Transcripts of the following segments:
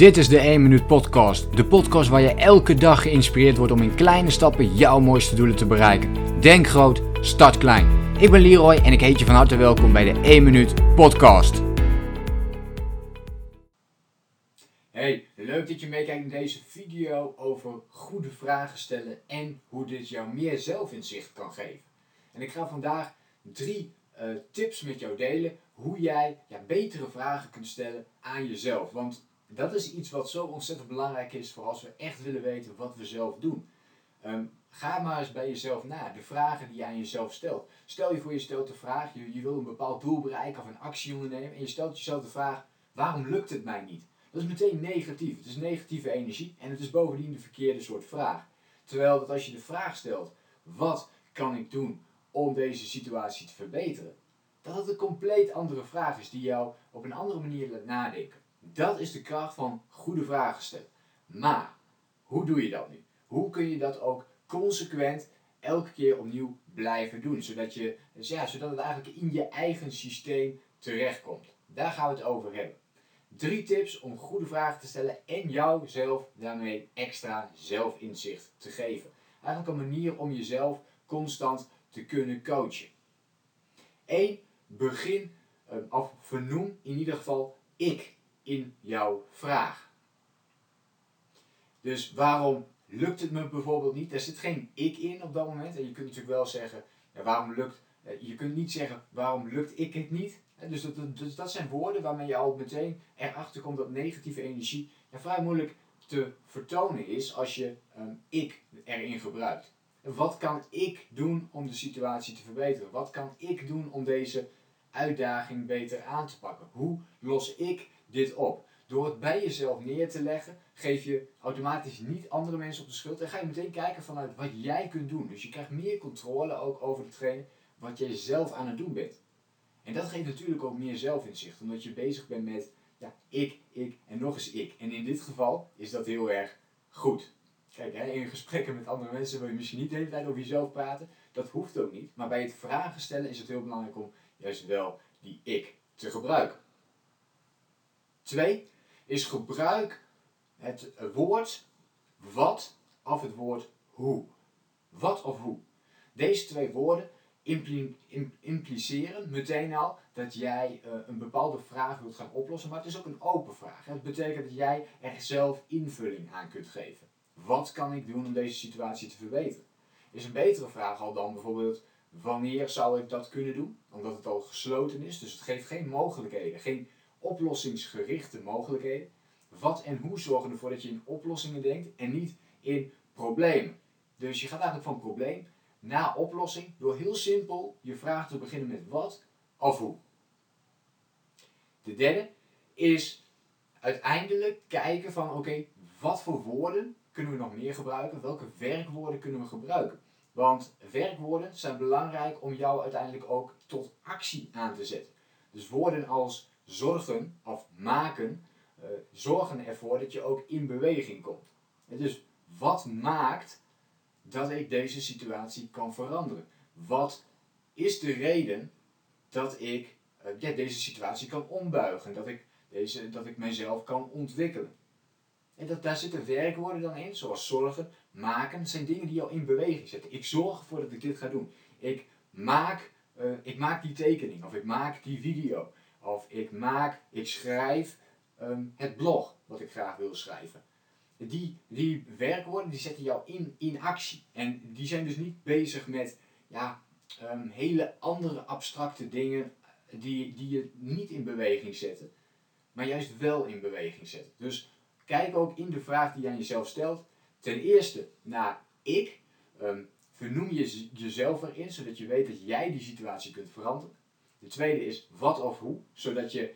Dit is de 1 Minuut Podcast. De podcast waar je elke dag geïnspireerd wordt om in kleine stappen jouw mooiste doelen te bereiken. Denk groot, start klein. Ik ben Leroy en ik heet je van harte welkom bij de 1 Minuut Podcast. Hey, leuk dat je meekijkt in deze video over goede vragen stellen en hoe dit jou meer zelfinzicht kan geven. En ik ga vandaag drie uh, tips met jou delen hoe jij ja, betere vragen kunt stellen aan jezelf. Want dat is iets wat zo ontzettend belangrijk is voor als we echt willen weten wat we zelf doen. Ehm, ga maar eens bij jezelf na, de vragen die je aan jezelf stelt. Stel je voor je stelt de vraag, je, je wil een bepaald doel bereiken of een actie ondernemen en je stelt jezelf de vraag, waarom lukt het mij niet? Dat is meteen negatief, het is negatieve energie en het is bovendien de verkeerde soort vraag. Terwijl dat als je de vraag stelt, wat kan ik doen om deze situatie te verbeteren? Dat het een compleet andere vraag is die jou op een andere manier laat nadenken. Dat is de kracht van goede vragen stellen. Maar, hoe doe je dat nu? Hoe kun je dat ook consequent elke keer opnieuw blijven doen? Zodat, je, dus ja, zodat het eigenlijk in je eigen systeem terechtkomt. Daar gaan we het over hebben. Drie tips om goede vragen te stellen en jouzelf daarmee extra zelfinzicht te geven. Eigenlijk een manier om jezelf constant te kunnen coachen. 1. Begin, eh, of vernoem in ieder geval ik in jouw vraag. Dus waarom lukt het me bijvoorbeeld niet? Er zit geen ik in op dat moment. En je kunt natuurlijk wel zeggen, ja, waarom lukt, eh, je kunt niet zeggen, waarom lukt ik het niet? Dus dat, dus dat zijn woorden waarmee je al meteen erachter komt dat negatieve energie vrij moeilijk te vertonen is als je um, ik erin gebruikt. Wat kan ik doen om de situatie te verbeteren? Wat kan ik doen om deze uitdaging beter aan te pakken? Hoe los ik dit op. Door het bij jezelf neer te leggen, geef je automatisch niet andere mensen op de schuld. En ga je meteen kijken vanuit wat jij kunt doen. Dus je krijgt meer controle ook over hetgeen wat jij zelf aan het doen bent. En dat geeft natuurlijk ook meer zelfinzicht, omdat je bezig bent met ja, ik, ik en nog eens ik. En in dit geval is dat heel erg goed. Kijk, hè, in gesprekken met andere mensen wil je misschien niet de hele tijd over jezelf praten. Dat hoeft ook niet. Maar bij het vragen stellen is het heel belangrijk om juist wel die ik te gebruiken. Twee is gebruik het woord wat of het woord hoe. Wat of hoe. Deze twee woorden impliceren meteen al dat jij uh, een bepaalde vraag wilt gaan oplossen, maar het is ook een open vraag. Het betekent dat jij er zelf invulling aan kunt geven. Wat kan ik doen om deze situatie te verbeteren? Is een betere vraag al dan bijvoorbeeld wanneer zou ik dat kunnen doen? Omdat het al gesloten is, dus het geeft geen mogelijkheden, geen oplossingsgerichte mogelijkheden. Wat en hoe zorgen ervoor dat je in oplossingen denkt en niet in problemen. Dus je gaat eigenlijk van probleem naar oplossing door heel simpel je vraag te beginnen met wat of hoe. De derde is uiteindelijk kijken van oké, wat voor woorden kunnen we nog meer gebruiken? Welke werkwoorden kunnen we gebruiken? Want werkwoorden zijn belangrijk om jou uiteindelijk ook tot actie aan te zetten. Dus woorden als zorgen of maken uh, zorgen ervoor dat je ook in beweging komt. Dus wat maakt dat ik deze situatie kan veranderen? Wat is de reden dat ik ja, deze situatie kan ombuigen? Dat ik, deze, dat ik mijzelf kan ontwikkelen? En dat, daar zitten werkwoorden dan in, zoals zorgen, maken. Dat zijn dingen die jou in beweging zetten. Ik zorg ervoor dat ik dit ga doen. Ik maak, uh, ik maak die tekening of ik maak die video. Of ik maak, ik schrijf ehm, het blog wat ik graag wil schrijven. Die, die werkwoorden die zetten jou in, in actie. En die zijn dus niet bezig met ja, um, hele andere abstracte dingen die, die je niet in beweging zetten. Maar juist wel in beweging zetten. Dus kijk ook in de vraag die je aan jezelf stelt. Ten eerste naar ik. Um, vernoem je jezelf erin, zodat je weet dat jij die situatie kunt veranderen. De tweede is wat of hoe, zodat je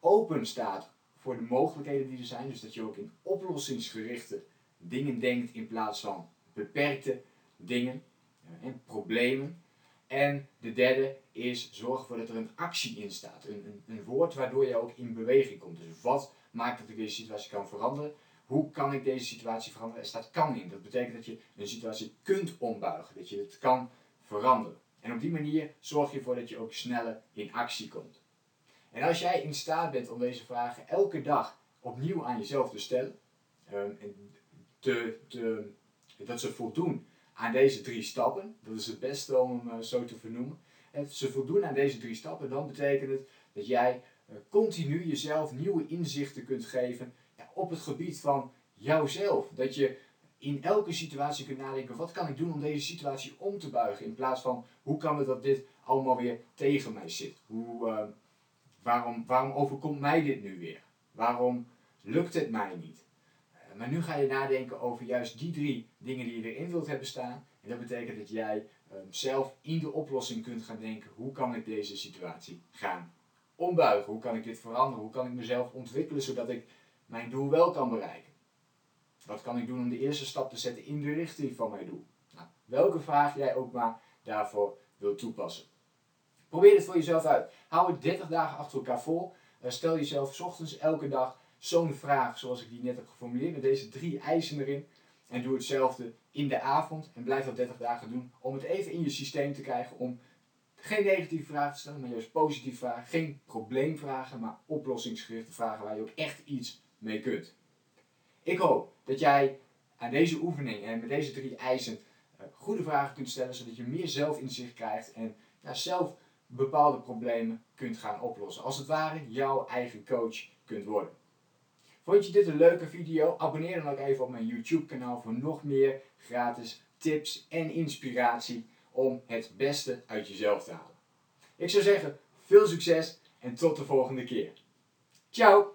open staat voor de mogelijkheden die er zijn. Dus dat je ook in oplossingsgerichte dingen denkt in plaats van beperkte dingen eh, en problemen. En de derde is zorg ervoor dat er een actie in staat. Een, een, een woord waardoor je ook in beweging komt. Dus wat maakt dat ik deze situatie kan veranderen? Hoe kan ik deze situatie veranderen? Er staat kan in. Dat betekent dat je een situatie kunt ombuigen. Dat je het kan veranderen. En op die manier zorg je ervoor dat je ook sneller in actie komt. En als jij in staat bent om deze vragen elke dag opnieuw aan jezelf te stellen. Ehm, te, te, dat ze voldoen aan deze drie stappen. Dat is het beste om hem zo te vernoemen. En ze voldoen aan deze drie stappen, dan betekent het dat jij continu jezelf nieuwe inzichten kunt geven op het gebied van jouzelf. Dat je in elke situatie kunt nadenken, wat kan ik doen om deze situatie om te buigen? In plaats van, hoe kan het dat dit allemaal weer tegen mij zit? Hoe, uh, waarom, waarom overkomt mij dit nu weer? Waarom lukt het mij niet? Uh, maar nu ga je nadenken over juist die drie dingen die je erin wilt hebben staan. En dat betekent dat jij uh, zelf in de oplossing kunt gaan denken, hoe kan ik deze situatie gaan ombuigen? Hoe kan ik dit veranderen? Hoe kan ik mezelf ontwikkelen zodat ik mijn doel wel kan bereiken? Wat kan ik doen om de eerste stap te zetten in de richting van mijn doel? Nou, welke vraag jij ook maar daarvoor wilt toepassen. Probeer het voor jezelf uit. Hou het 30 dagen achter elkaar vol. Uh, stel jezelf ochtends elke dag zo'n vraag zoals ik die net heb geformuleerd. Met deze drie eisen erin. En doe hetzelfde in de avond. En blijf dat 30 dagen doen. Om het even in je systeem te krijgen. Om geen negatieve vragen te stellen, maar juist positieve vragen. Geen probleemvragen, maar oplossingsgerichte vragen waar je ook echt iets mee kunt. Ik hoop dat jij aan deze oefening en met deze drie eisen eh, goede vragen kunt stellen, zodat je meer zelfinzicht krijgt en zelf bepaalde problemen kunt gaan oplossen. Als het ware jouw eigen coach kunt worden. Vond je dit een leuke video? Abonneer dan ook even op mijn YouTube kanaal voor nog meer gratis tips en inspiratie om het beste uit jezelf te halen. Ik zou zeggen, veel succes en tot de volgende keer. Ciao!